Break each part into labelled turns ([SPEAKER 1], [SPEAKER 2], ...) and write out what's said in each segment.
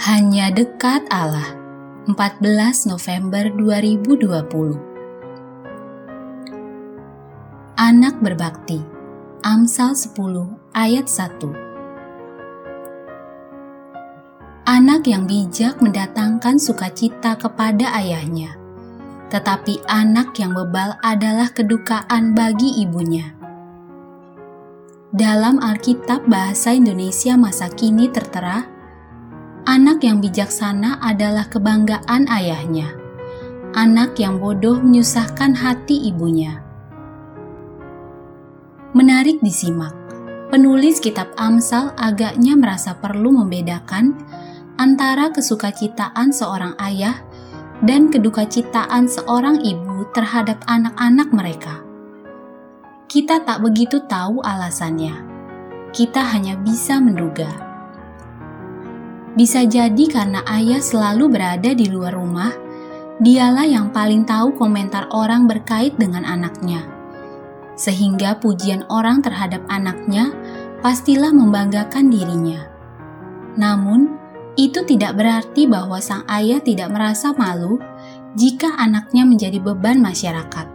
[SPEAKER 1] Hanya dekat Allah. 14 November 2020. Anak berbakti. Amsal 10 ayat 1. Anak yang bijak mendatangkan sukacita kepada ayahnya, tetapi anak yang bebal adalah kedukaan bagi ibunya. Dalam Alkitab Bahasa Indonesia masa kini tertera, Anak yang bijaksana adalah kebanggaan ayahnya. Anak yang bodoh menyusahkan hati ibunya. Menarik disimak, penulis kitab Amsal agaknya merasa perlu membedakan antara kesukacitaan seorang ayah dan kedukacitaan seorang ibu terhadap anak-anak mereka. Kita tak begitu tahu alasannya. Kita hanya bisa menduga bisa jadi karena ayah selalu berada di luar rumah, dialah yang paling tahu komentar orang berkait dengan anaknya. Sehingga pujian orang terhadap anaknya pastilah membanggakan dirinya. Namun, itu tidak berarti bahwa sang ayah tidak merasa malu jika anaknya menjadi beban masyarakat.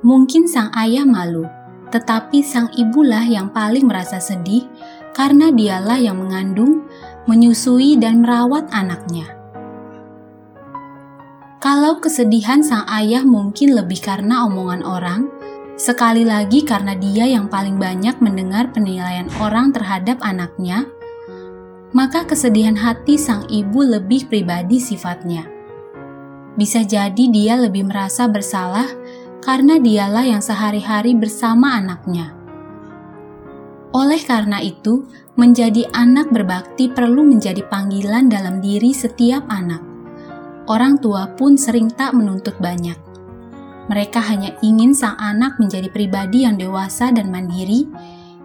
[SPEAKER 1] Mungkin sang ayah malu, tetapi sang ibulah yang paling merasa sedih karena dialah yang mengandung menyusui dan merawat anaknya. Kalau kesedihan sang ayah mungkin lebih karena omongan orang, sekali lagi karena dia yang paling banyak mendengar penilaian orang terhadap anaknya, maka kesedihan hati sang ibu lebih pribadi sifatnya. Bisa jadi dia lebih merasa bersalah karena dialah yang sehari-hari bersama anaknya. Oleh karena itu, menjadi anak berbakti perlu menjadi panggilan dalam diri setiap anak. Orang tua pun sering tak menuntut banyak. Mereka hanya ingin sang anak menjadi pribadi yang dewasa dan mandiri,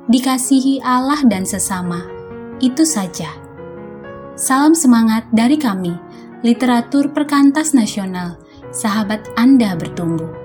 [SPEAKER 1] dikasihi Allah dan sesama. Itu saja. Salam semangat dari kami, Literatur Perkantas Nasional. Sahabat Anda bertumbuh.